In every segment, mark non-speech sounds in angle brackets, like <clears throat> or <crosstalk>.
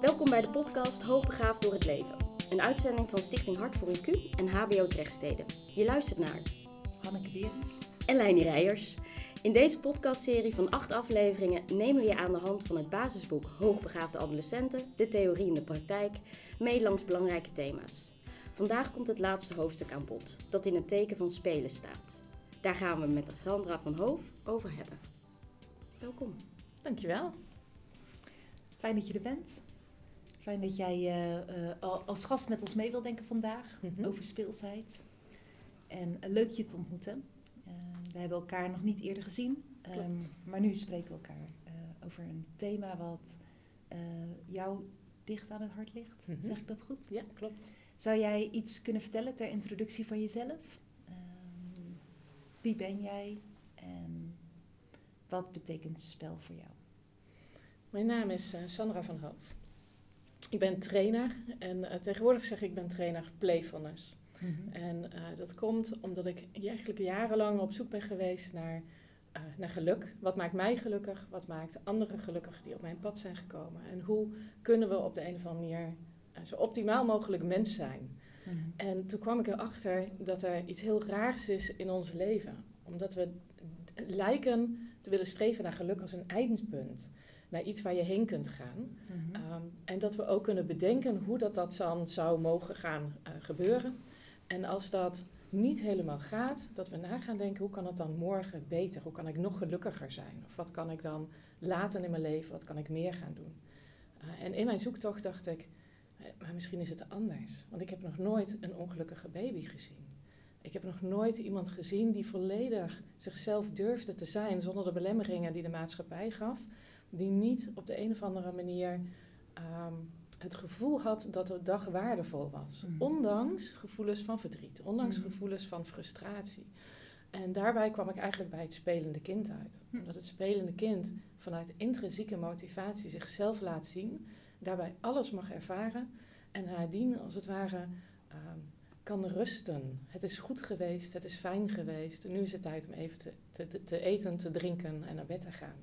Welkom bij de podcast Hoogbegaafd door het leven. Een uitzending van Stichting Hart voor IQ en HBO Drechtsteden. Je luistert naar Hanneke Berends. en Leini Rijers. In deze podcastserie van acht afleveringen nemen we je aan de hand van het basisboek Hoogbegaafde adolescenten, de theorie in de praktijk, mee langs belangrijke thema's. Vandaag komt het laatste hoofdstuk aan bod, dat in het teken van spelen staat. Daar gaan we met Sandra van Hoof over hebben. Welkom. Dankjewel. Fijn dat je er bent. Fijn dat jij eh, eh, al- als gast met ons mee wil denken vandaag Mhm. over speelsheid. En eh, leuk je te ontmoeten. We hebben elkaar nog niet eerder gezien, Klopt. maar nu spreken we elkaar over een thema wat jou dicht aan het hart ligt. Mhm. Zeg ik dat goed? Ja, klopt. Zou jij iets kunnen vertellen ter introductie van jezelf? Ehm, wie ben jij en wat betekent spel voor jou? Mijn naam is Sandra van Hoof. Ik ben trainer en eh, tegenwoordig zeg ik ik ben trainer playfulness. En eh, dat komt omdat ik eigenlijk jarenlang op zoek ben geweest naar, eh, naar geluk. Wat maakt mij gelukkig? Wat maakt anderen gelukkig die op mijn pad zijn gekomen? En hoe kunnen we op de een of andere manier zo optimaal mogelijk mens zijn? Mhm. En toen kwam ik erachter dat er iets heel raars is in ons leven. Omdat we lijken te willen streven naar geluk als een eindpunt. Naar iets waar je heen kunt gaan. Mhm. Ehm, en dat we ook kunnen bedenken hoe dat, dat dan zou mogen gaan eh, gebeuren. En als dat niet helemaal gaat, dat we na gaan denken, hoe kan het dan morgen beter? Hoe kan ik nog gelukkiger zijn? Of wat kan ik dan later in mijn leven, wat kan ik meer gaan doen? Eh, en in mijn zoektocht dacht ik, eh, maar misschien is het anders. Want ik heb nog nooit een ongelukkige baby gezien. Ik heb nog nooit iemand gezien die volledig zichzelf durfde te zijn zonder de belemmeringen die de maatschappij gaf. Die niet op de een of andere manier ehm, het gevoel had dat de dag waardevol was. Mhm. Ondanks gevoelens van verdriet, ondanks Mhm. gevoelens van frustratie. En daarbij kwam ik eigenlijk bij het spelende kind uit. Hm. Omdat het spelende kind vanuit intrinsieke motivatie zichzelf laat zien, daarbij alles mag ervaren en nadien als het ware ehm, kan rusten. Het is goed geweest, het is fijn geweest. Nu is het tijd om even te- te eten, te drinken en naar bed te gaan.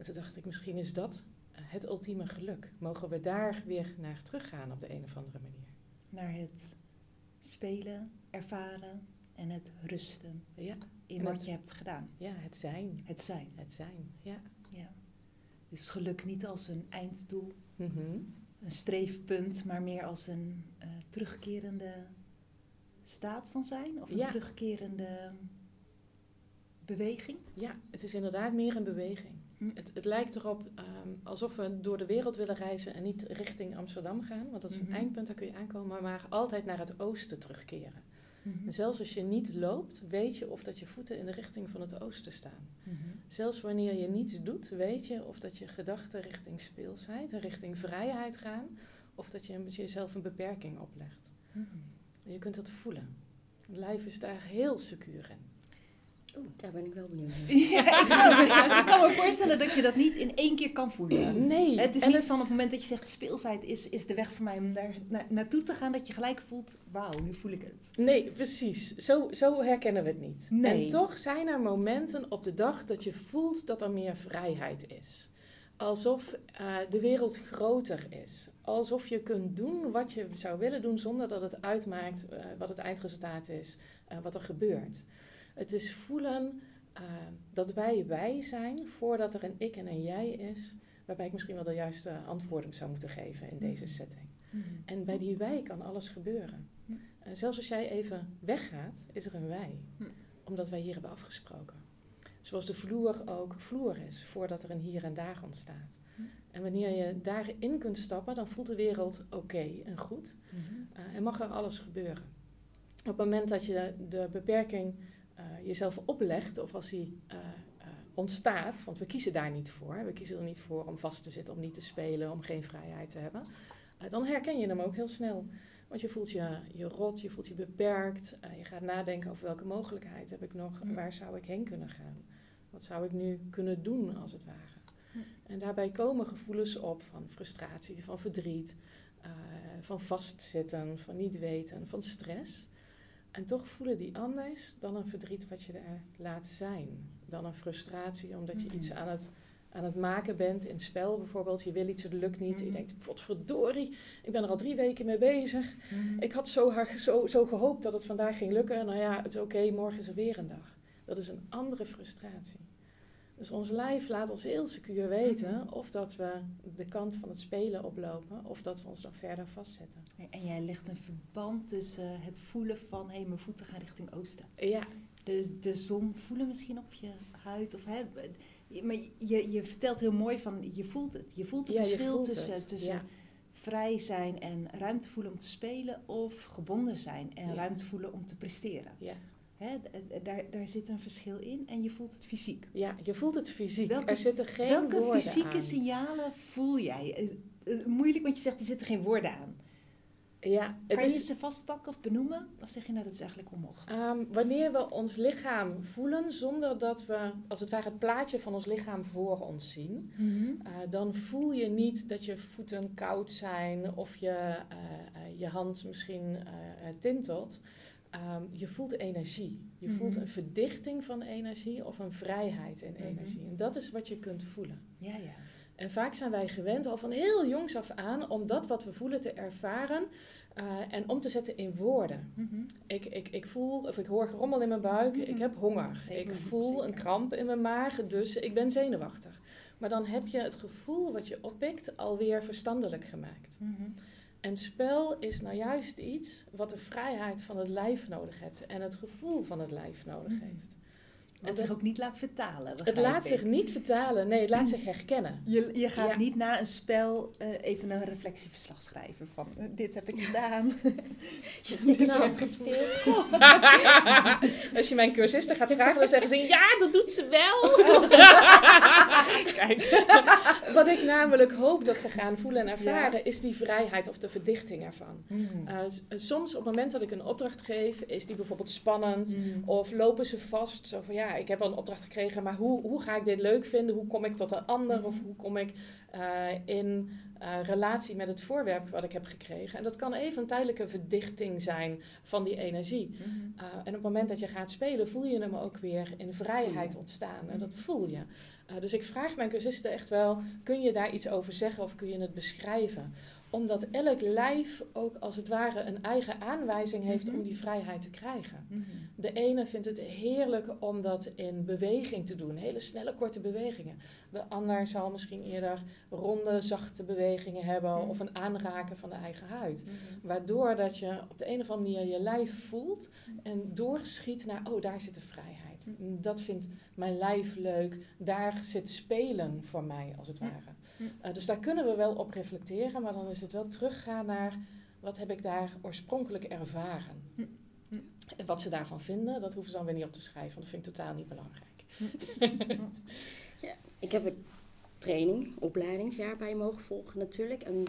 En toen dacht ik, misschien is dat eh, het ultieme geluk. Mogen we daar weer naar teruggaan op de een of andere manier? Naar het spelen, ervaren en het rusten Ja, in wat het- je hebt gedaan. ja het zijn. Het zijn. Het zijn, ja. Ja. Dus geluk niet als een einddoel, Mhm. een streefpunt, maar meer als een eh, terugkerende staat van zijn of een Ja. terugkerende beweging. Ja, het is inderdaad meer een beweging. Het, het lijkt erop ehm, alsof we door de wereld willen reizen en niet richting Amsterdam gaan. Want dat is een Mhm. eindpunt, daar kun je aankomen. Maar, altijd naar het oosten terugkeren. Mhm. En zelfs als je niet loopt, weet je of dat je voeten in de richting van het oosten staan. Mhm. Zelfs wanneer je niets doet, weet je of dat je gedachten richting speelsheid en richting vrijheid gaan. Of dat je jezelf een beperking oplegt. Je kunt dat voelen. Het lijf is daar heel secuur in. Oeh, daar ben ik wel benieuwd naar. <laughs> Ja, ik, kan, ik kan me voorstellen dat je dat niet in één keer kan voelen. Nee, Het is en niet van op het moment dat je zegt speelsheid is, is de weg voor mij om daar na- naartoe te gaan, dat je gelijk voelt, wauw, nu voel ik het. Nee, precies. Zo, zo herkennen we het niet. Nee. En toch zijn er momenten op de dag dat je voelt dat er meer vrijheid is. Alsof eh, de wereld groter is. Alsof je kunt doen wat je zou willen doen zonder dat het uitmaakt eh, wat het eindresultaat is, eh, wat er gebeurt. Het is voelen eh, dat wij wij zijn voordat er een ik en een jij is, waarbij ik misschien wel de juiste antwoorden zou moeten geven in deze Mhm. setting. En bij die wij kan alles gebeuren. En zelfs als jij even weggaat, is er een wij. Hm. Omdat wij hier hebben afgesproken. Zoals de vloer ook vloer is, voordat er een hier en daar ontstaat. Hm. En wanneer je daarin kunt stappen, dan voelt de wereld oké en goed. Mhm. Eh, en mag er alles gebeuren. Op het moment dat je de beperking eh, jezelf oplegt, of als die eh, eh, ontstaat, want we kiezen daar niet voor. We kiezen er niet voor om vast te zitten, om niet te spelen, om geen vrijheid te hebben. Eh, dan herken je hem ook heel snel. Want je voelt je, je rot, je voelt je beperkt. eh, je gaat nadenken over welke mogelijkheid heb ik nog, Mm. waar zou ik heen kunnen gaan. Wat zou ik nu kunnen doen, als het ware. Mm. En daarbij komen gevoelens op van frustratie, van verdriet, eh, van vastzitten, van niet weten, van stress. En toch voelen die anders dan een verdriet wat je er laat zijn. Dan een frustratie omdat je Mhm. iets aan het aan het maken bent in spel bijvoorbeeld. Je wil iets, het lukt niet. Mhm. Je denkt, verdorie, ik ben er al drie weken mee bezig. Mhm. Ik had zo, hard, zo, zo gehoopt dat het vandaag ging lukken. Nou ja, het is oké, morgen is er weer een dag. Dat is een andere frustratie. Dus ons lijf laat ons heel secuur weten Mhm. of dat we de kant van het spelen oplopen of dat we ons dan verder vastzetten. En jij legt een verband tussen het voelen van hé, mijn voeten gaan richting oosten. Ja, De, de zon voelen misschien op je huid. Of, hè, maar je, je vertelt heel mooi van je voelt het. Je voelt het ja verschil voelt tussen, het. tussen Ja. vrij zijn en ruimte voelen om te spelen. Of gebonden zijn en Ja. ruimte voelen om te presteren. Hè, daar, daar zit een verschil in en je voelt het fysiek. ja, je voelt het fysiek. Welke- er zitten geen Welke woorden fysieke aan. signalen voel jij? Eh, eh, moeilijk, want je zegt er zitten geen woorden aan. Ja, het Kan je is, ze vastpakken of benoemen? Of zeg je nou dat is eigenlijk onmogelijk? Ehm, wanneer we ons lichaam voelen zonder dat we als het ware het plaatje van ons lichaam voor ons zien, eh, dan voel je niet dat je voeten koud zijn of je, je hand misschien tintelt. Ehm, je voelt energie. Je voelt Mhm. een verdichting van energie of een vrijheid in Mhm. energie. En dat is wat je kunt voelen. Ja, ja. En vaak zijn wij gewend al van heel jongs af aan om dat wat we voelen te ervaren eh, en om te zetten in woorden. Mhm. Ik, ik, ik voel, of ik hoor gerommel in mijn buik, ik heb honger. Zeker, ik voel een kramp in mijn maag, dus ik ben zenuwachtig. Maar dan heb je het gevoel wat je oppikt alweer verstandelijk gemaakt. Mhm. En spel is nou juist iets wat de vrijheid van het lijf nodig heeft en het gevoel van het lijf nodig Mhm. heeft. En zich ook niet laat vertalen. Het laat zich niet vertalen, nee, het laat zich herkennen. Je, je gaat Ja. niet na een spel eh, even een reflectieverslag schrijven van eh, dit heb ik gedaan. <laughs> Je ticketje hebt gespeeld. <laughs> <laughs> Als je mijn cursisten gaat vragen, dan zeggen ze ja, dat doet ze wel. Kijk, wat ik namelijk hoop dat ze gaan voelen en ervaren, is die vrijheid of de verdichting ervan. Eh, s- soms op het moment dat ik een opdracht geef, is die bijvoorbeeld spannend. Mhm. Of lopen ze vast, zo van ja, ik heb al een opdracht gekregen, maar hoe, hoe ga ik dit leuk vinden? Hoe kom ik tot een ander? Of hoe kom ik eh, in eh, relatie met het voorwerp wat ik heb gekregen? En dat kan even een tijdelijke verdichting zijn van die energie. Mhm. Uh, en op het moment dat je gaat spelen, voel je hem ook weer in vrijheid ontstaan. En dat voel je. Dus ik vraag mijn cursisten echt wel, kun je daar iets over zeggen of kun je het beschrijven? Omdat elk lijf ook als het ware een eigen aanwijzing heeft Mhm. om die vrijheid te krijgen. Mhm. De ene vindt het heerlijk om dat in beweging te doen, hele snelle korte bewegingen. De ander zal misschien eerder ronde, zachte bewegingen hebben Mhm. of een aanraken van de eigen huid. Mhm. Waardoor dat je op de een of andere manier je lijf voelt en doorschiet naar, oh, daar zit de vrijheid. Dat vindt mijn lijf leuk. Daar zit spelen voor mij, als het ware. Ja. Eh, dus daar kunnen we wel op reflecteren, maar dan is het wel teruggaan naar, wat heb ik daar oorspronkelijk ervaren? Hm. Hm. En wat ze daarvan vinden, dat hoeven ze dan weer niet op te schrijven, want dat vind ik totaal niet belangrijk. <laughs> Ik heb een training, opleidingsjaar bij je mogen volgen natuurlijk. En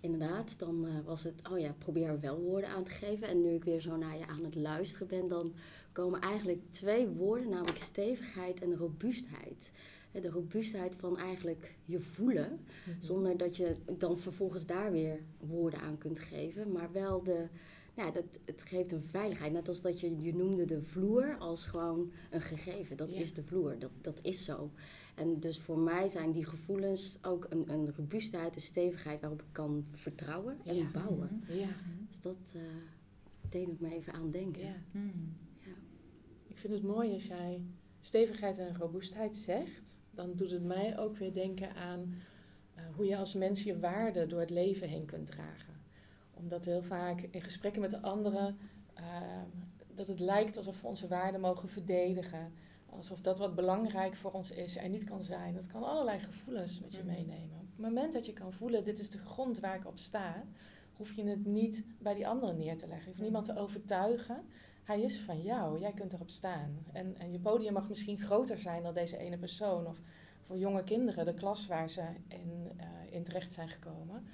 inderdaad, dan eh, was het, oh ja, probeer er wel woorden aan te geven. En nu ik weer zo naar je aan het luisteren ben, dan komen eigenlijk twee woorden, namelijk stevigheid en robuustheid. De robuustheid van eigenlijk je voelen, zonder dat je dan vervolgens daar weer woorden aan kunt geven. Maar wel de, nou, dat, het geeft een veiligheid. Net als dat je, je noemde de vloer als gewoon een gegeven. Dat Ja. is de vloer, dat, dat is zo. En dus voor mij zijn die gevoelens ook een, een robuustheid, een stevigheid waarop ik kan vertrouwen en Ja. bouwen. Ja, Dus dat eh deed het me even aan denken. ja. Mhm. Ik vind het mooi als jij stevigheid en robuustheid zegt. Dan doet het mij ook weer denken aan eh, hoe je als mens je waarden door het leven heen kunt dragen. Omdat heel vaak in gesprekken met de anderen eh, dat het lijkt alsof we onze waarden mogen verdedigen. Alsof dat wat belangrijk voor ons is er niet kan zijn. Dat kan allerlei gevoelens met je Mhm. meenemen. Op het moment dat je kan voelen, dit is de grond waar ik op sta, hoef je het niet bij die anderen neer te leggen. Je hoeft niemand te overtuigen. Hij is van jou, jij kunt erop staan. En, en je podium mag misschien groter zijn dan deze ene persoon. Of voor jonge kinderen, de klas waar ze in, eh, in terecht zijn gekomen.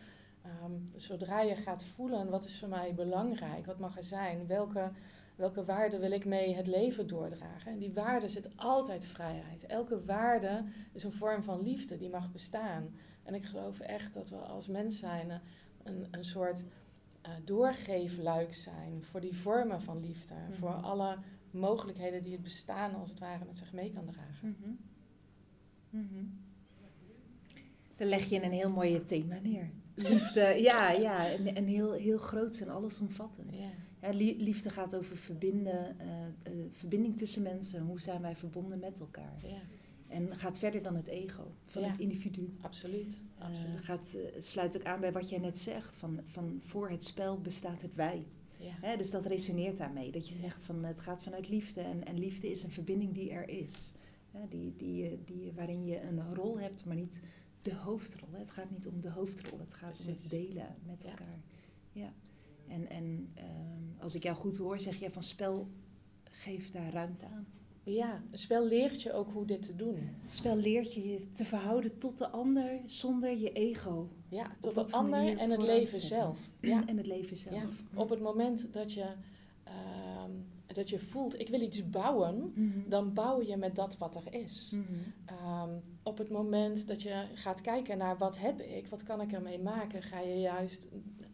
Ehm, zodra je gaat voelen, wat is voor mij belangrijk, wat mag er zijn, welke, welke waarde wil ik mee het leven doordragen. En die waarde zit altijd vrijheid. Elke waarde is een vorm van liefde, die mag bestaan. En ik geloof echt dat we als mens zijn een, een soort eh, doorgeefluik zijn voor die vormen van liefde. Mhm. Voor alle mogelijkheden die het bestaan als het ware met zich mee kan dragen. Mhm. Mhm. Dan leg je een heel mooie thema neer. Liefde, <laughs> ja, ja. En, en heel, heel groot en allesomvattend. Ja. Ja, lie- liefde gaat over verbinden, eh, eh, verbinding tussen mensen. Hoe zijn wij verbonden met elkaar? En gaat verder dan het ego van Ja. het individu. absoluut. Eh, absoluut. gaat, eh, sluit ook aan bij wat jij net zegt. Van, van voor het spel bestaat het wij. ja. Hè, dus dat resoneert daarmee. Dat je zegt van het gaat vanuit liefde. En, en liefde is een verbinding die er is. Hè, die, die, je- die, waarin je een rol hebt, maar niet de hoofdrol. Hè. Het gaat niet om de hoofdrol. Het gaat om het delen met elkaar. Ja. En, en ehm, als ik jou goed hoor, zeg jij van spel geeft daar ruimte aan. Ja, een spel leert je ook hoe dit te doen. Spel leert je je te verhouden tot de ander zonder je ego. Ja, Op tot de ander en het leven zetten. zelf. <clears throat> Ja, En het leven zelf. ja. Op het moment dat je, ehm, dat je voelt, ik wil iets bouwen, Mhm. dan bouw je met dat wat er is. Mhm. Ehm, op het moment dat je gaat kijken naar wat heb ik, wat kan ik ermee maken, ga je juist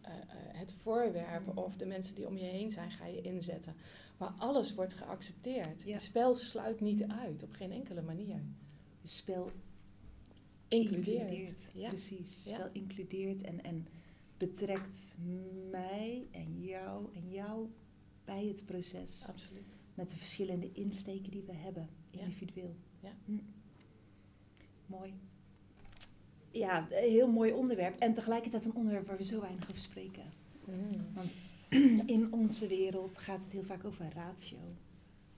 eh, eh, het voorwerp of de mensen die om je heen zijn, ga je inzetten. Maar alles wordt geaccepteerd. Ja. Het spel sluit niet uit, op geen enkele manier. Spel Includeert. includeert. Ja. Precies. Ja. Spel includeert en, en betrekt mij en jou en jou bij het proces. Absoluut. Met de verschillende insteken die we hebben, individueel. Ja. Hm. Mooi. Ja, een heel mooi onderwerp. En tegelijkertijd een onderwerp waar we zo weinig over spreken. Mm. <clears throat> In onze wereld gaat het heel vaak over ratio.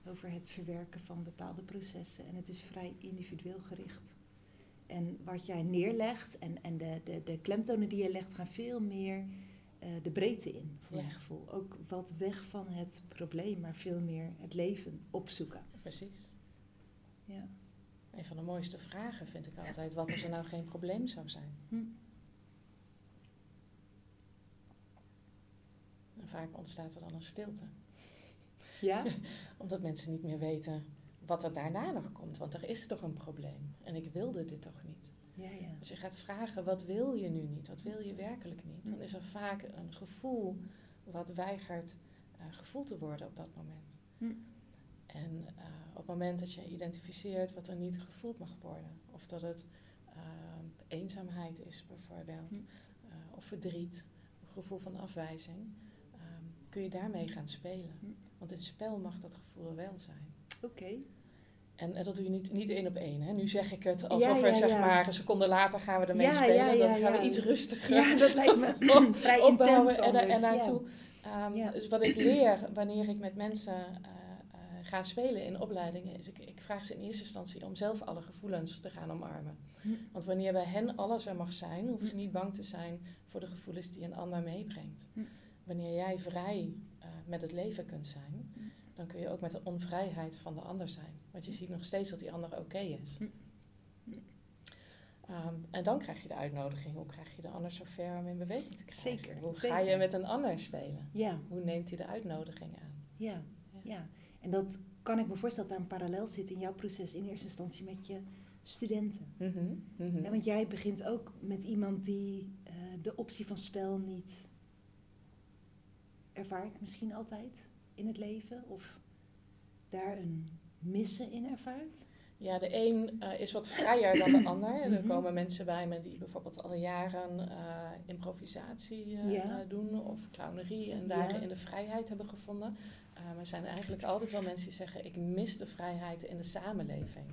Over het verwerken van bepaalde processen. En het is vrij individueel gericht. En wat jij neerlegt en, en de, de, de klemtonen die je legt gaan veel meer eh, de breedte in, voor Ja. mijn gevoel. Ook wat weg van het probleem, maar veel meer het leven opzoeken. Precies. Ja. Een van de mooiste vragen vind ik altijd, wat als er nou geen probleem zou zijn? Hm. Vaak ontstaat er dan een stilte. Ja? <laughs> Omdat mensen niet meer weten wat er daarna nog komt. Want er is toch een probleem. En ik wilde dit toch niet. Ja, ja. Als je gaat vragen, wat wil je nu niet? Wat wil je werkelijk niet? Dan is er vaak een gevoel wat weigert eh, gevoeld te worden op dat moment. Hm. En eh, op het moment dat je identificeert wat er niet gevoeld mag worden. Of dat het eh, eenzaamheid is bijvoorbeeld. Hm. of verdriet. Gevoel van afwijzing. Kun je daarmee gaan spelen. Hm. Want in spel mag dat gevoel er wel zijn. Oké. En, en dat doe je niet, niet één op één. Hè? Nu zeg ik het alsof Ja, we ja, zeg ja. maar een seconde later gaan we ermee spelen. dan gaan we iets rustiger Ja, dat lijkt me <laughs> <clears throat> vrij opbouwen intens en, er- en naartoe. Ehm. Dus wat ik leer wanneer ik met mensen eh, eh, ga spelen in opleidingen, is ik, ik vraag ze in eerste instantie om zelf alle gevoelens te gaan omarmen. Hm. Want wanneer bij hen alles er mag zijn, hoeven ze niet bang te zijn voor de gevoelens die een ander meebrengt. Hm. Wanneer jij vrij eh, met het leven kunt zijn, Hm. dan kun je ook met de onvrijheid van de ander zijn. Want je ziet nog steeds dat die ander oké is. Hm. Ehm, en dan krijg je de uitnodiging, hoe krijg je de ander zo ver om in beweging te krijgen? Zeker, Hoe ga je met een ander spelen? Ja, Hoe neemt hij de uitnodiging aan? ja, Ja. ja. En dat kan ik me voorstellen dat daar een parallel zit in jouw proces in eerste instantie met je studenten. Ja, want jij begint ook met iemand die eh, de optie van spel niet ervaart, misschien altijd in het leven, of daar een missen in ervaart. Ja, de een eh, is wat vrijer dan de <clears throat> ander. Er Mhm. komen mensen bij me die bijvoorbeeld al jaren eh, improvisatie eh, Ja. doen of clownerie en Ja. daarin de vrijheid hebben gevonden. Maar er zijn eigenlijk altijd wel mensen die zeggen: Ik mis de vrijheid in de samenleving.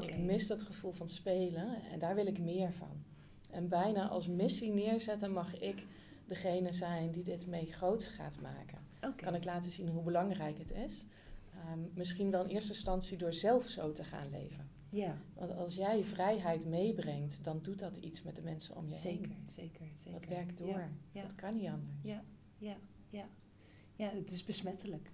Ik mis dat gevoel van spelen en daar wil ik meer van. En bijna als missie neerzetten mag ik degene zijn die dit mee groot gaat maken. Kan ik laten zien hoe belangrijk het is. Ehm, misschien wel in eerste instantie door zelf zo te gaan leven. Ja, Want als jij vrijheid meebrengt, dan doet dat iets met de mensen om je zeker, heen. zeker, zeker. Dat werkt door. Ja, ja. Dat kan niet anders. Ja. ja, ja. Ja, het is besmettelijk.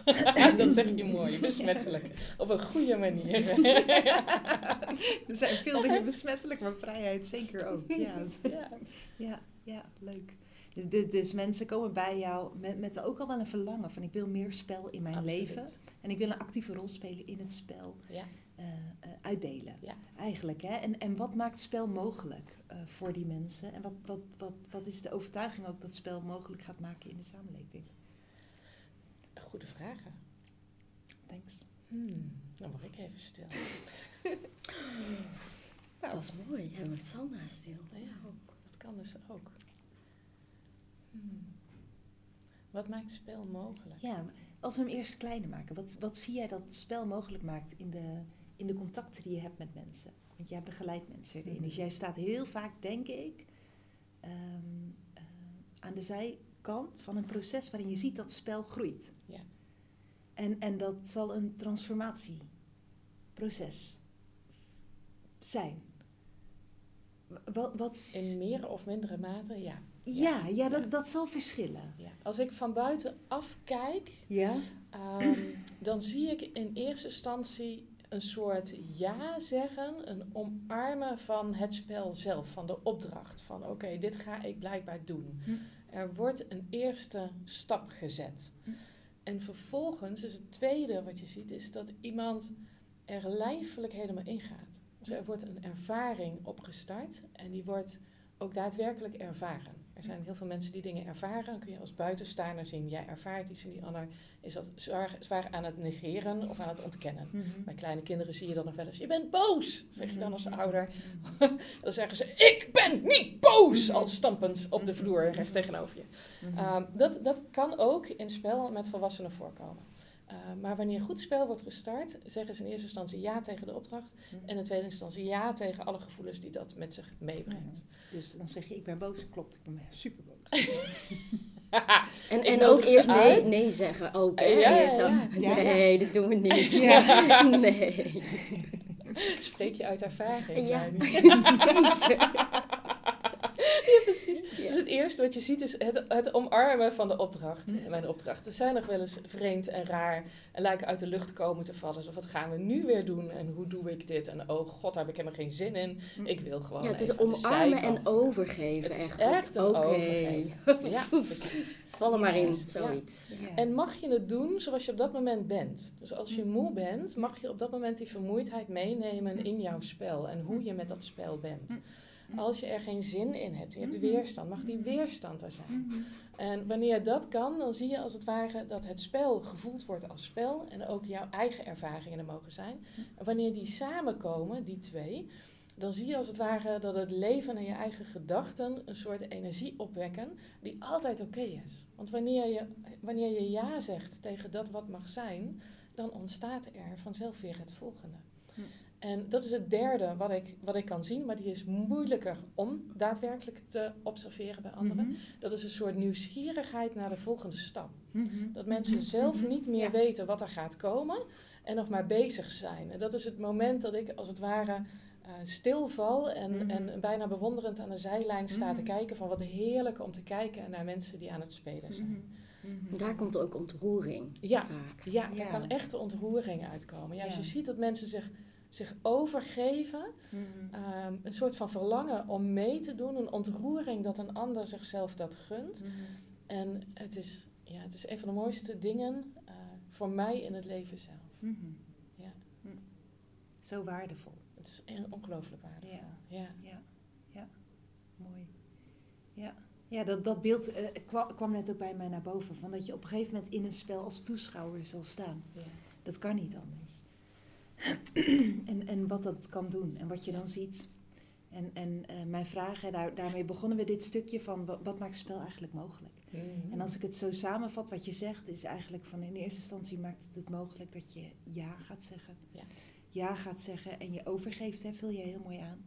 <laughs> dat zeg je mooi, besmettelijk. Op een goede manier. <laughs> er zijn veel dingen besmettelijk, maar vrijheid zeker ook. Ja, <laughs> ja. ja, ja leuk. Dus, dus, dus mensen komen bij jou met, met ook al wel een verlangen van ik wil meer spel in mijn Absoluut. leven. En ik wil een actieve rol spelen in het spel. Ja. eh, eh, uitdelen. Ja. Eigenlijk. Hè? En, en wat maakt spel mogelijk eh, voor die mensen? En wat, wat, wat, wat is de overtuiging ook dat spel mogelijk gaat maken in de samenleving? Goede vragen. Thanks. Hmm, dan word ik even stil. <laughs> Nou, Dat is mooi. We het Sandra stil. ja, dat kan dus ook. Hmm. Wat maakt spel mogelijk? Ja, als we hem eerst kleiner maken, wat, wat zie jij dat spel mogelijk maakt in de, in de contacten die je hebt met mensen? Want jij begeleidt mensen erin. Mhm. Dus jij staat heel vaak, denk ik, ehm, eh, aan de zijkant van een proces waarin je ziet dat spel groeit. Ja. En, en dat zal een transformatieproces zijn. Wat, wat, In meer of mindere mate, ja. Ja, ja, dat, dat zal verschillen. ja. Als ik van buitenaf kijk, Ja? Ehm, dan zie ik in eerste instantie een soort ja zeggen, een omarmen van het spel zelf, van de opdracht. Van oké, dit ga ik blijkbaar doen. Hm. Er wordt een eerste stap gezet. Hm. En vervolgens is het tweede wat je ziet, is dat iemand er lijfelijk helemaal ingaat. Dus er wordt een ervaring opgestart en die wordt ook daadwerkelijk ervaren. Er zijn heel veel mensen die dingen ervaren. Dan kun je als buitenstaander zien, jij ervaart iets en die ander is dat zwaar, zwaar aan het negeren of aan het ontkennen. Mhm. Bij kleine kinderen zie je dan nog wel eens, je bent boos, zeg je dan als Mhm. ouder. <laughs> Dan zeggen ze, ik ben niet boos, Mhm. al stampend op de vloer recht tegenover je. Ehm, dat, dat kan ook in spel met volwassenen voorkomen. Uh, maar wanneer goed spel wordt gestart, zeggen ze in eerste instantie ja tegen de opdracht. Mhm. En in tweede instantie ja tegen alle gevoelens die dat met zich meebrengt. Dus dan zeg je, ik ben boos. Klopt, ik ben super boos. <laughs> En, en ook eerst nee, uit. nee zeggen ook. Ja, Eerst ja. Nee, dat doen we niet. Ja. <laughs> Nee. Spreek je uit ervaring? Ja, <laughs> zeker. Ja, <laughs> precies. Ja. Dus het eerste wat je ziet is het, het omarmen van de opdracht. Hm. Mijn opdrachten zijn nog wel eens vreemd en raar en lijken uit de lucht komen te vallen. Zo, wat gaan we nu weer doen en hoe doe ik dit? En oh god, daar heb ik helemaal geen zin in. Ik wil gewoon Ja, het is omarmen en overgeven. Het is echt een overgeven. Ja, <laughs> precies. Val er maar in, zoiets. En mag je het doen zoals je op dat moment bent? Dus als je moe bent, mag je op dat moment die vermoeidheid meenemen in jouw spel en hoe je met dat spel bent. Als je er geen zin in hebt, je hebt Mhm. weerstand, mag die weerstand er zijn. Mhm. En wanneer dat kan, dan zie je als het ware dat het spel gevoeld wordt als spel en ook jouw eigen ervaringen er mogen zijn. En wanneer die samenkomen, die twee, dan zie je als het ware dat het leven en je eigen gedachten een soort energie opwekken die altijd oké is. Want wanneer je, wanneer je ja zegt tegen dat wat mag zijn, dan ontstaat er vanzelf weer het volgende. En dat is het derde wat ik, wat ik kan zien, maar die is moeilijker om daadwerkelijk te observeren bij anderen. Mhm. Dat is een soort nieuwsgierigheid naar de volgende stap. Mhm. Dat mensen zelf niet meer Ja. weten wat er gaat komen en nog maar bezig zijn. En dat is het moment dat ik als het ware eh, stilval en, Mhm. en bijna bewonderend aan de zijlijn sta te Mhm. kijken van wat heerlijk om te kijken naar mensen die aan het spelen zijn. Mhm. Mhm. Daar komt ook ontroering Ja, vaak. ja, daar Ja. kan echt ontroering uitkomen. Ja, als Ja. je ziet dat mensen zich, zich overgeven, Mhm. ehm, een soort van verlangen om mee te doen, een ontroering dat een ander zichzelf dat gunt. Mhm. En het is, ja, het is een van de mooiste dingen eh, voor mij in het leven zelf. Mhm. Ja. Mhm. Zo waardevol. Het is ongelooflijk waardevol. Ja. Ja. Ja, ja, mooi. Ja, ja dat, dat beeld eh, kwam, kwam net ook bij mij naar boven. Van dat je op een gegeven moment in een spel als toeschouwer zal staan. Ja. Dat kan niet anders. En, en wat dat kan doen en wat je dan ziet. En, en eh, mijn vraag, hè, daar, daarmee begonnen we dit stukje van wa- wat maakt spel eigenlijk mogelijk? Mhm. En als ik het zo samenvat, wat je zegt, is eigenlijk van in eerste instantie maakt het het mogelijk dat je ja gaat zeggen. Ja. Ja gaat zeggen en je overgeeft, hè, vul je heel mooi aan.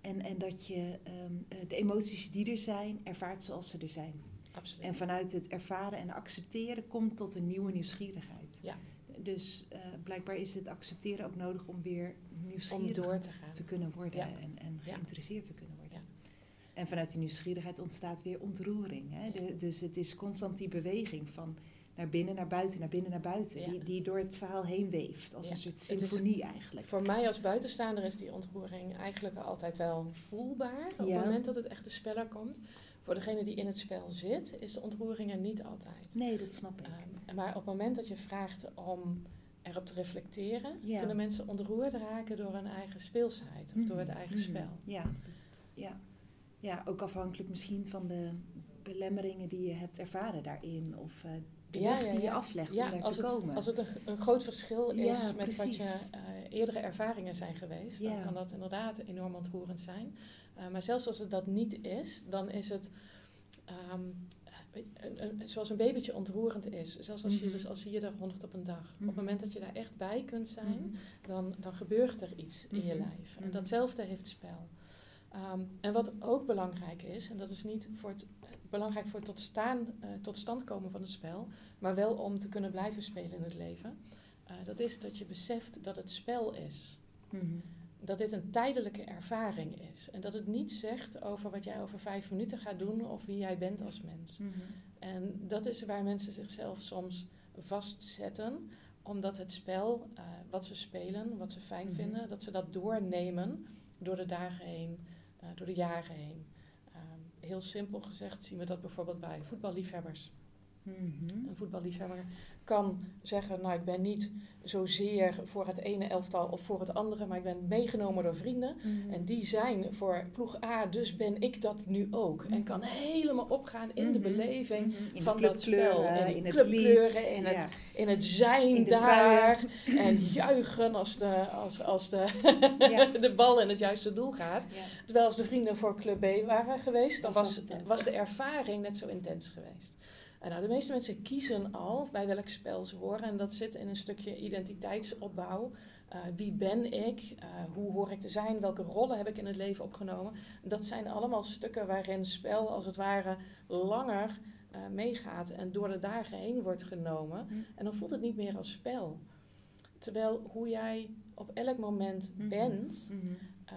En, en dat je ehm, eh, de emoties die er zijn, ervaart zoals ze er zijn. Absoluut. En vanuit het ervaren en accepteren komt tot een nieuwe nieuwsgierigheid. Ja. Dus eh, blijkbaar is het accepteren ook nodig om weer om nieuwsgierig door te gaan. te kunnen worden Ja. en, en Ja. geïnteresseerd te kunnen worden. Ja. En vanuit die nieuwsgierigheid ontstaat weer ontroering. Hè? De- dus het is constant die beweging van naar binnen, naar buiten, naar binnen, naar buiten. Die, die door het verhaal heen weeft. Als een soort symfonie eigenlijk. Voor mij als buitenstaander is die ontroering eigenlijk altijd wel voelbaar. Op het moment dat het echt de speler komt. Voor degene die in het spel zit, is de ontroering er niet altijd. Nee, dat snap ik. Ehm, maar op het moment dat je vraagt om erop te reflecteren, Ja. kunnen mensen ontroerd raken door hun eigen speelsheid of door het eigen Mhm. spel. Ja. Ja. ja, ook afhankelijk misschien van de belemmeringen die je hebt ervaren daarin. Of eh, De Ja, weg ja, die je aflegt om daar als te het, komen. als het een, een groot verschil is met wat je eh, eerdere ervaringen zijn geweest, dan kan dat inderdaad enorm ontroerend zijn. Eh, maar zelfs als het dat niet is, dan is het ehm, zoals een babytje ontroerend is. Zelfs als, je, Mhm. als zie je er honderd op een dag. Op Mhm. het moment dat je daar echt bij kunt zijn, Mhm. dan, dan gebeurt er iets in je Mhm. lijf. En Mhm. datzelfde heeft spel. Ehm, en wat ook belangrijk is, en dat is niet voor het, belangrijk voor het tot, staan, eh, tot stand komen van het spel, maar wel om te kunnen blijven spelen in het leven, eh, dat is dat je beseft dat het spel is. Dat dit een tijdelijke ervaring is. En dat het niet zegt over wat jij over vijf minuten gaat doen of wie jij bent als mens. Mhm. En dat is waar mensen zichzelf soms vastzetten, omdat het spel, eh, wat ze spelen, wat ze fijn Mhm. vinden, dat ze dat doornemen door de dagen heen, eh, door de jaren heen. Ehm, heel simpel gezegd zien we dat bijvoorbeeld bij voetballiefhebbers. Mhm. Een voetballiefhebber kan zeggen, nou ik ben niet zozeer voor het ene elftal of voor het andere, maar ik ben meegenomen door vrienden. Mhm. En die zijn voor ploeg A, dus ben ik dat nu ook. En kan helemaal opgaan in de Mhm. beleving Mhm. In van de dat spel. En in het lied. in ja. het, in het zijn In daar. En juichen als, de, als, als de, Ja. <laughs> de bal in het juiste doel gaat. Ja. Terwijl als de vrienden voor club B waren geweest, dan Was was de ervaring net zo intens geweest. En nou, de meeste mensen kiezen al bij welk spel ze horen. En dat zit in een stukje identiteitsopbouw. Eh, wie ben ik? Eh, hoe hoor ik te zijn? Welke rollen heb ik in het leven opgenomen? Dat zijn allemaal stukken waarin spel als het ware langer eh, meegaat en door de dagen heen wordt genomen. Hm. En dan voelt het niet meer als spel. Terwijl hoe jij op elk moment Mhm. bent, Mhm. Eh,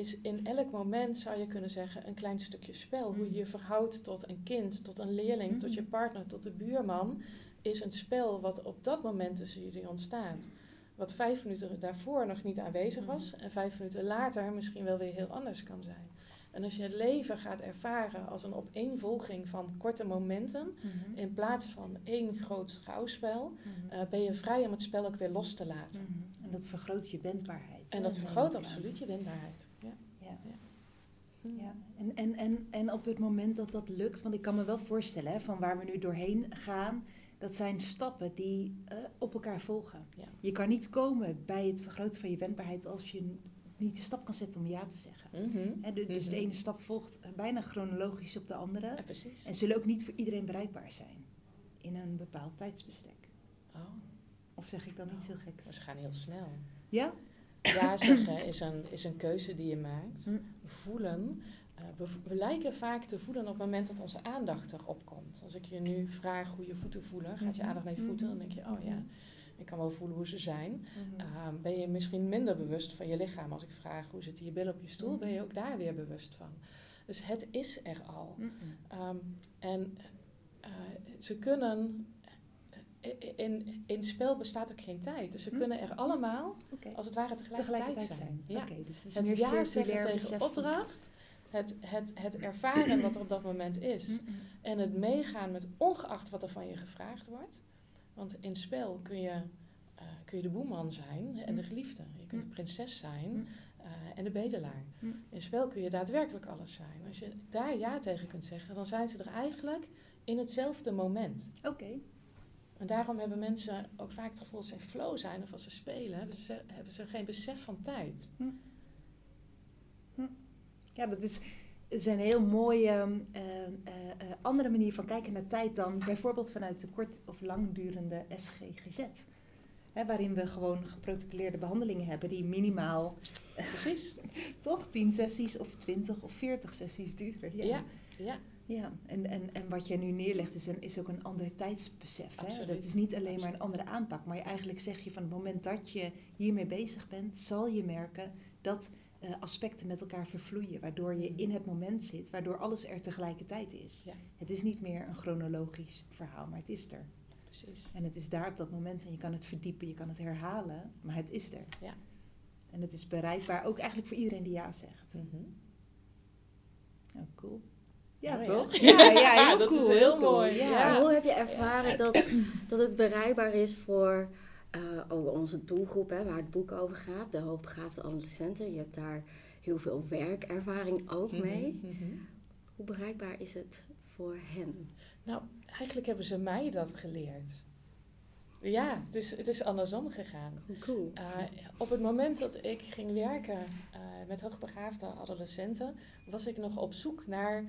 is in elk moment, zou je kunnen zeggen, een klein stukje spel. Hoe je je verhoudt tot een kind, tot een leerling, tot je Mhm. partner, tot de buurman, is een spel wat op dat moment tussen jullie ontstaat. Wat vijf minuten daarvoor nog niet aanwezig was en vijf minuten later misschien wel weer heel anders kan zijn. En als je het leven gaat ervaren als een opeenvolging van korte momenten, Mhm. in plaats van één groot schouwspel, Mhm. eh, ben je vrij om het spel ook weer los te laten. Mhm. En dat vergroot je wendbaarheid. En dat vergroot absoluut je wendbaarheid. Ja. Ja. Hm. Ja, en, en, en, en op het moment dat dat lukt, want ik kan me wel voorstellen hè, van waar we nu doorheen gaan, dat zijn stappen die eh, op elkaar volgen. Ja. Je kan niet komen bij het vergroten van je wendbaarheid als je niet de stap kan zetten om ja te zeggen. Mhm. Dus de Mhm. ene stap volgt eh, bijna chronologisch op de andere Ja, en zullen ook niet voor iedereen bereikbaar zijn in een bepaald tijdsbestek. Oh, Of zeg ik dan iets heel geks? ze gaan heel snel. Ja? Ja zeggen is een, is een keuze die je maakt. Hm. Voelen. eh, we, we lijken vaak te voelen op het moment dat onze aandacht erop komt. Als ik je nu vraag hoe je voeten voelen, gaat je Mhm. aandacht naar je voeten, dan denk je, oh ja, Mhm. Ik kan wel voelen hoe ze zijn. Mhm. Ehm, ben je misschien minder bewust van je lichaam. Als ik vraag hoe zitten je billen op je stoel, Mhm. ben je ook daar weer bewust van. Dus het is er al. Mhm. Ehm, en eh, ze kunnen. eh, In, in spel bestaat ook geen tijd. Dus ze kunnen er allemaal, als het ware, tegelijkertijd, Tegelijkertijd zijn. zijn. Ja. Dus het is Het meer ja zeggen tegen opdracht, het, het, het ervaren wat er op dat moment is. Mhm. En het meegaan met ongeacht wat er van je gevraagd wordt. Want in spel kun je, eh, kun je de boeman zijn en de Hm. geliefde. Je kunt de Hm. prinses zijn Hm. eh, en de bedelaar. In spel kun je daadwerkelijk alles zijn. Als je daar ja tegen kunt zeggen, dan zijn ze er eigenlijk in hetzelfde moment. Oké. En daarom hebben mensen ook vaak het gevoel als ze in flow zijn of als ze spelen, hebben ze, hebben ze geen besef van tijd. Ja, dat is, het is een heel mooie eh, eh, eh, andere manier van kijken naar tijd dan bijvoorbeeld vanuit de kort- of langdurende SGGZ. Hè, waarin we gewoon geprotocoleerde behandelingen hebben die minimaal Precies. <laughs> toch 10 sessies of 20 of 40 sessies duren. Ja, Ja, ja. Ja, En, en, en wat jij nu neerlegt is, een, is ook een ander tijdsbesef. Hè? Dat is niet alleen maar een andere aanpak, maar je eigenlijk zeg je van het moment dat je hiermee bezig bent, zal je merken dat eh, aspecten met elkaar vervloeien, waardoor je in het moment zit, waardoor alles er tegelijkertijd is. Ja. Het is niet meer een chronologisch verhaal, maar het is er. Precies. En het is daar op dat moment en je kan het verdiepen, je kan het herhalen, maar het is er. Ja. En het is bereikbaar, ook eigenlijk voor iedereen die ja zegt. Mhm. Oh, cool. Ja, toch? <laughs> Ja, ja, heel Dat is cool. heel cool. mooi, Ja. hoe heb je ervaren dat, dat het bereikbaar is voor eh, ook onze doelgroep, hè, waar het boek over gaat, de hoogbegaafde adolescenten? Je hebt daar heel veel werkervaring ook mee. Mhm, mhm. Hoe bereikbaar is het voor hen? Nou, eigenlijk hebben ze mij dat geleerd. Ja, het is, het is andersom gegaan. Cool. Uh, op het moment dat ik ging werken uh, met hoogbegaafde adolescenten, was ik nog op zoek naar uh,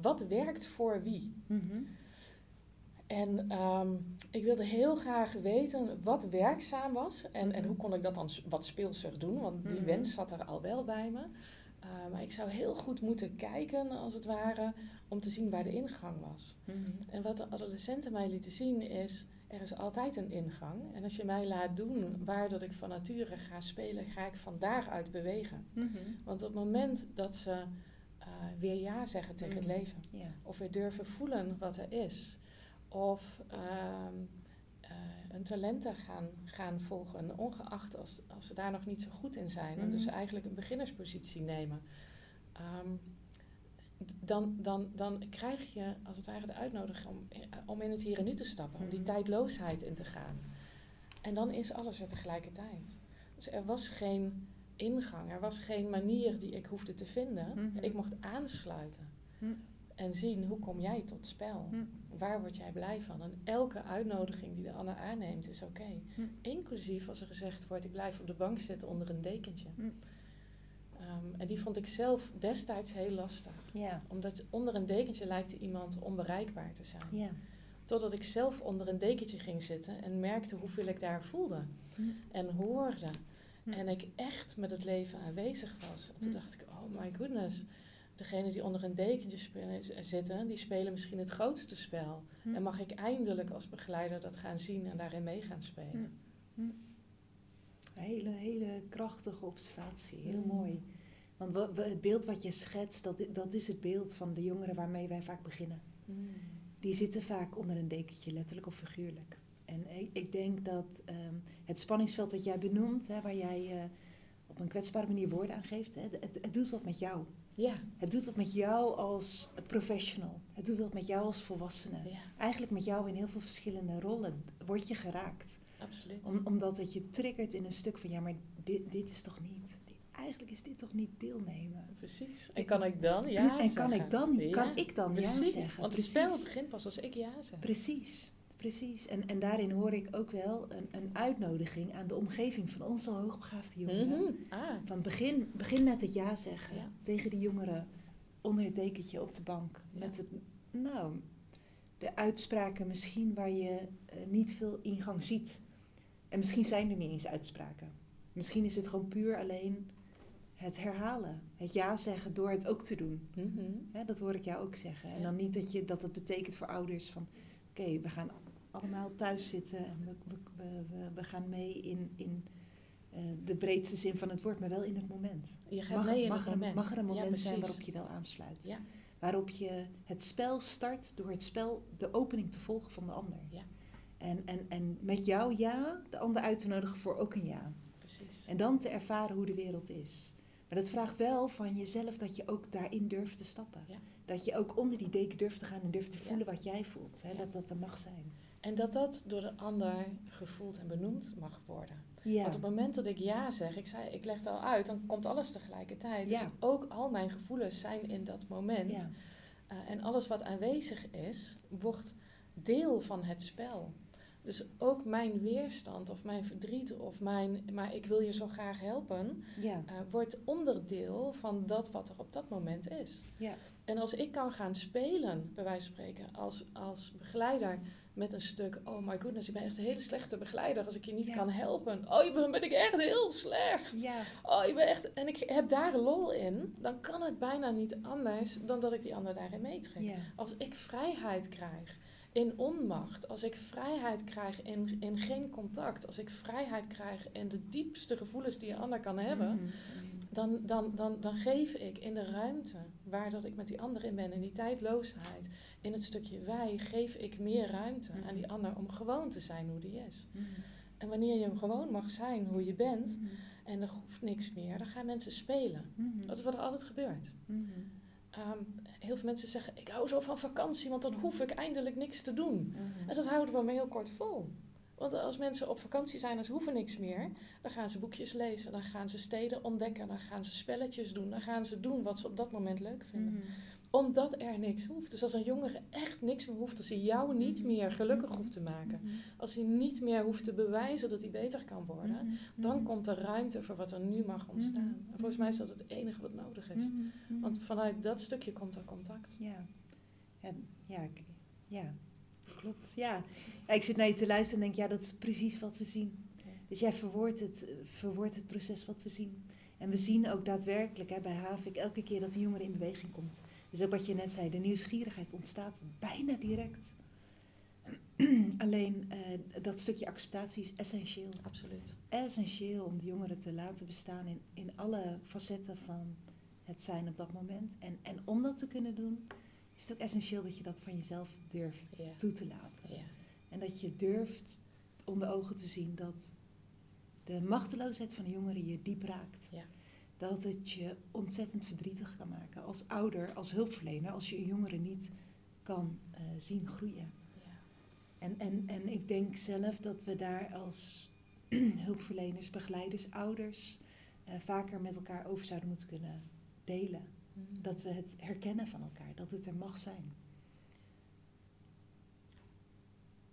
wat werkt voor wie. Mm -hmm. En um, ik wilde heel graag weten wat werkzaam was en, en hoe kon ik dat dan wat speelser doen, want die mm -hmm. wens zat er al wel bij me. Uh, maar ik zou heel goed moeten kijken, als het ware, om te zien waar de ingang was. Mm -hmm. En wat de adolescenten mij lieten zien is, er is altijd een ingang. En als je mij laat doen waar dat ik van nature ga spelen, ga ik van daaruit bewegen. Mm -hmm. Want op het moment dat ze uh, weer ja zeggen tegen het leven, of weer durven voelen wat er is, of ehm, uh, hun talenten gaan, gaan volgen, ongeacht als, als ze daar nog niet zo goed in zijn. En dus Mhm. eigenlijk een beginnerspositie nemen. Ehm, dan, dan, dan krijg je als het ware de uitnodiging om, eh, om in het hier en nu te stappen, om die Mhm. tijdloosheid in te gaan. En dan is alles er tegelijkertijd. Dus er was geen ingang, er was geen manier die ik hoefde te vinden. Mhm. Ik mocht aansluiten. En zien hoe kom jij tot spel. Mhm. Waar word jij blij van? En elke uitnodiging die de ander aanneemt is oké. Mhm. Inclusief als er gezegd wordt, ik blijf op de bank zitten onder een dekentje. Mhm. Ehm, en die vond ik zelf destijds heel lastig. Ja. Omdat onder een dekentje lijkt iemand onbereikbaar te zijn. Ja. Totdat ik zelf onder een dekentje ging zitten en merkte hoeveel ik daar voelde en hoorde. En ik echt met het leven aanwezig was. En toen dacht ik, oh my goodness. Degene die onder een dekentje spelen- zitten, die spelen misschien het grootste spel. Mhm. En mag ik eindelijk als begeleider dat gaan zien en daarin mee gaan spelen. Hele, hele krachtige observatie. Heel Mm. mooi. Want wa- wa- het beeld wat je schetst, dat, dat is het beeld van de jongeren waarmee wij vaak beginnen. Die zitten vaak onder een dekentje, letterlijk of figuurlijk. En ik, ik denk dat ehm, het spanningsveld wat jij benoemt, hè, waar jij eh, op een kwetsbare manier woorden aan geeft, hè, het, het doet wat met jou. Ja, Het doet wat met jou als professional. Het doet wat met jou als volwassene. ja, Eigenlijk met jou in heel veel verschillende rollen word je geraakt. absoluut. Om, omdat het je triggert in een stuk van ja, maar dit, dit is toch niet. dit- eigenlijk is dit toch niet deelnemen. Precies. En kan ik dan ja en kan zeggen? ik dan, Ja, kan ik dan ja precies. zeggen? Want het Precies. spel begint pas als ik ja zeg. Precies, precies. En, en daarin hoor ik ook wel een, een uitnodiging aan de omgeving van onze hoogbegaafde jongeren. Mhm. Ah, Van begin, begin met het ja zeggen Ja. tegen die jongeren onder het dekentje op de bank. Ja. Met het, nou, de uitspraken misschien waar je eh, niet veel ingang ziet. En misschien zijn er niet eens uitspraken. Misschien is het gewoon puur alleen het herhalen. Het ja zeggen door het ook te doen. mhm. Dat hoor ik jou ook zeggen. En dan niet dat, je, dat het betekent voor ouders van... Oké, we gaan allemaal thuis zitten en we, we, we, we- gaan mee in, in eh, de breedste zin van het woord, maar wel in het moment. Je gaat Mag, mee in mag, het er, moment. mag er een Ja, moment zijn waarop je wel aansluit. Ja. Waarop je het spel start door het spel de opening te volgen van de ander. Ja. En, en, en met jouw ja de ander uit te nodigen voor ook een ja. Precies. En dan te ervaren hoe de wereld is. Maar dat vraagt wel van jezelf dat je ook daarin durft te stappen. Ja. Dat je ook onder die deken durft te gaan en durft te Ja. voelen wat jij voelt. Hè? Ja. Dat dat er mag zijn. En dat dat door de ander gevoeld en benoemd mag worden. Ja. Want op het moment dat ik ja zeg, ik, zei, ik leg het al uit, dan komt alles tegelijkertijd. Ja. Dus ook al mijn gevoelens zijn in dat moment. ja. Uh, en alles wat aanwezig is, wordt deel van het spel. Dus ook mijn weerstand of mijn verdriet of mijn, maar ik wil je zo graag helpen, Ja. uh, wordt onderdeel van dat wat er op dat moment is. Ja. En als ik kan gaan spelen, bij wijze van spreken, als, als begeleider met een stuk, oh my goodness, ik ben echt een hele slechte begeleider als ik je niet Ja. kan helpen. Oh, dan ben ik echt heel slecht. Ja. Oh, je bent echt, en ik heb daar lol in, dan kan het bijna niet anders dan dat ik die ander daarin meetrek. Ja. Als ik vrijheid krijg in onmacht, als ik vrijheid krijg in, in geen contact, als ik vrijheid krijg in de diepste gevoelens die een ander kan hebben, Mhm. Dan, dan, dan, dan geef ik in de ruimte waar dat ik met die ander in ben, in die tijdloosheid, in het stukje wij, geef ik meer ruimte Mhm. aan die ander om gewoon te zijn hoe die is. Mhm. En wanneer je hem gewoon mag zijn hoe je bent, Mhm. en er hoeft niks meer, dan gaan mensen spelen. Mhm. Dat is wat er altijd gebeurt. Mhm. Ehm, heel veel mensen zeggen, ik hou zo van vakantie, want dan hoef ik eindelijk niks te doen. Mhm. En dat houden we maar heel kort vol. Want als mensen op vakantie zijn en ze hoeven niks meer, dan gaan ze boekjes lezen, dan gaan ze steden ontdekken, dan gaan ze spelletjes doen, dan gaan ze doen wat ze op dat moment leuk vinden. Mhm. Omdat er niks hoeft. Dus als een jongere echt niks meer hoeft, als hij jou niet meer gelukkig hoeft te maken, als hij niet meer hoeft te bewijzen dat hij beter kan worden, dan komt er ruimte voor wat er nu mag ontstaan. En volgens mij is dat het enige wat nodig is. Want vanuit dat stukje komt er contact. Ja, ja, ja, ik- ja. Klopt. Ja. ja, ik zit naar je te luisteren en denk, ja, dat is precies wat we zien. Dus jij verwoordt het, verwoordt het proces wat we zien. En we zien ook daadwerkelijk hè, bij Havik elke keer dat een jongere in beweging komt. Dus ook wat je net zei, de nieuwsgierigheid ontstaat bijna direct. <clears throat> Alleen eh, dat stukje acceptatie is essentieel. Absoluut. Essentieel om de jongeren te laten bestaan in, in alle facetten van het zijn op dat moment. En, en om dat te kunnen doen, is het ook essentieel dat je dat van jezelf durft Ja. toe te laten. Ja. En dat je durft onder ogen te zien dat de machteloosheid van de jongeren je diep raakt. Ja. Dat het je ontzettend verdrietig kan maken. Als ouder, als hulpverlener, als je een jongere niet kan eh, zien groeien. Ja. En, en, en ik denk zelf dat we daar als <clears throat> hulpverleners, begeleiders, ouders eh, vaker met elkaar over zouden moeten kunnen delen. Mhm. Dat we het herkennen van elkaar, dat het er mag zijn.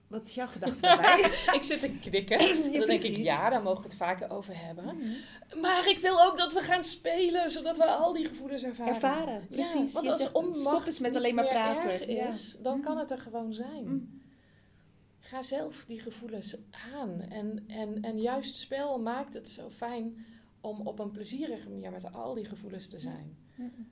Wat is jouw <laughs> gedachte daarbij? <laughs> ik zit te knikken. dan denk ik, ja, daar mogen we het vaker over hebben. Maar ik wil ook dat we gaan spelen, zodat we al die gevoelens ervaren. Ervaren, precies. Ja, want Je als zegt, met alleen maar praten. erg Ja. is, dan kan het er gewoon zijn. Mm. Ga zelf die gevoelens aan. En, en, en juist spel maakt het zo fijn om op een plezierige manier met al die gevoelens te zijn.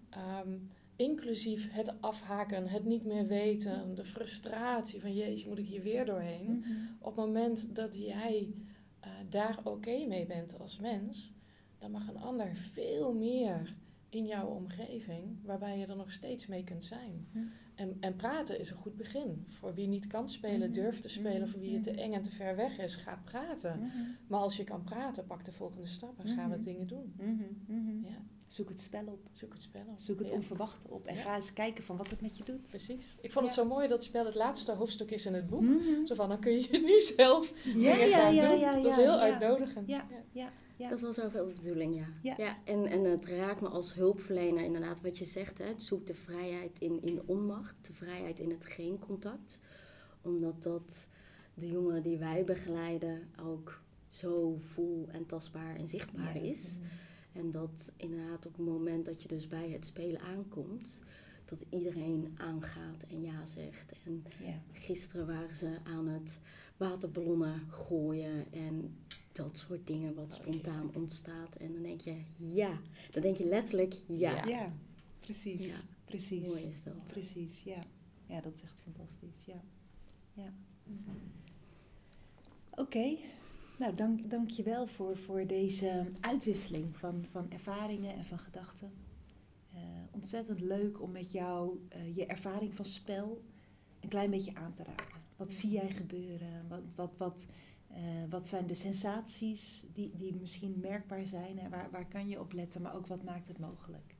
Ehm, inclusief het afhaken, het niet meer weten, de frustratie van jeetje, moet ik hier weer doorheen. Mhm. Op het moment dat jij eh, daar oké mee bent als mens, dan mag een ander veel meer in jouw omgeving, waarbij je er nog steeds mee kunt zijn. En, en praten is een goed begin. Voor wie niet kan spelen, Mhm. durft te spelen. Voor wie het te Mhm. eng en te ver weg is, ga praten. Mhm. Maar als je kan praten, pak de volgende stap en gaan we Mhm. dingen doen. Mhm. Mhm. Ja, Zoek het spel op. zoek het spel op. Zoek het Ja. op. En Ja. ga eens kijken van wat het met je doet. Precies. Ik vond het zo mooi dat het spel het laatste hoofdstuk is in het boek. Mhm. Zo van, dan kun je nu zelf Ja, dingen ja, gaan ja, doen. ja, dat is heel ja. uitnodigend. Ja. Ja. Ja. Dat was ook wel de bedoeling, ja. Ja. en, en het raakt me als hulpverlener inderdaad wat je zegt. Hè? Zoek de vrijheid in, in de onmacht, de vrijheid in het geen contact. Omdat dat de jongeren die wij begeleiden ook zo voel en tastbaar en zichtbaar Ja. is. En dat inderdaad op het moment dat je dus bij het spelen aankomt, dat iedereen aangaat en ja zegt. En Ja. gisteren waren ze aan het waterballonnen gooien en dat soort dingen wat spontaan ontstaat. En dan denk je ja, dan denk je letterlijk ja. Ja. Ja, precies. Ja. Precies. Mooi is dat. Precies, ja. Ja, dat is echt fantastisch. Ja. ja. Oké. Nou, dank, dank je wel voor, voor deze uitwisseling van, van ervaringen en van gedachten. Eh, ontzettend leuk om met jou eh, je ervaring van spel een klein beetje aan te raken. Wat zie jij gebeuren? Wat, wat, wat, eh, wat zijn de sensaties die, die misschien merkbaar zijn? En waar, waar kan je op letten? Maar ook wat maakt het mogelijk?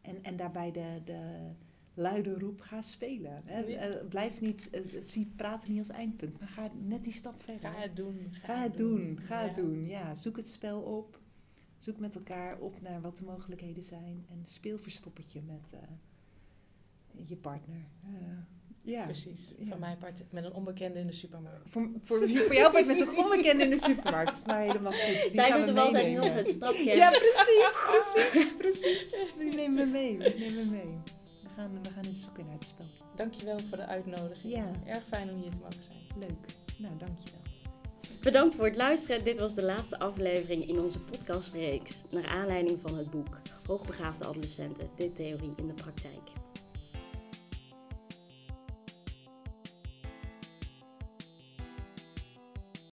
En, en daarbij de, de luide roep, ga spelen. Hè? Eh, blijf niet, eh, zie praten niet als eindpunt, maar ga net die stap verder. Ga het doen. Ga het doen, ga het Ja. doen. Ja, zoek het spel op. Zoek met elkaar op naar wat de mogelijkheden zijn. En speel verstoppertje met je partner. Ja. Precies. Ja. Van mijn part met een onbekende in de supermarkt. Voor, voor, voor jou wordt met een onbekende in de supermarkt. Maar helemaal goed. Die Zij doet we hem altijd meenemen. nog een stapje. Ja, precies, precies, precies. Die nemen we mee, die nemen we mee. We gaan, we gaan eens zoeken naar het spel. Dankjewel voor de uitnodiging. Ja. Erg fijn om hier te mogen zijn. Leuk. Nou, dankjewel. Bedankt voor het luisteren. Dit was de laatste aflevering in onze podcastreeks. Naar aanleiding van het boek Hoogbegaafde adolescenten, dit theorie in de praktijk.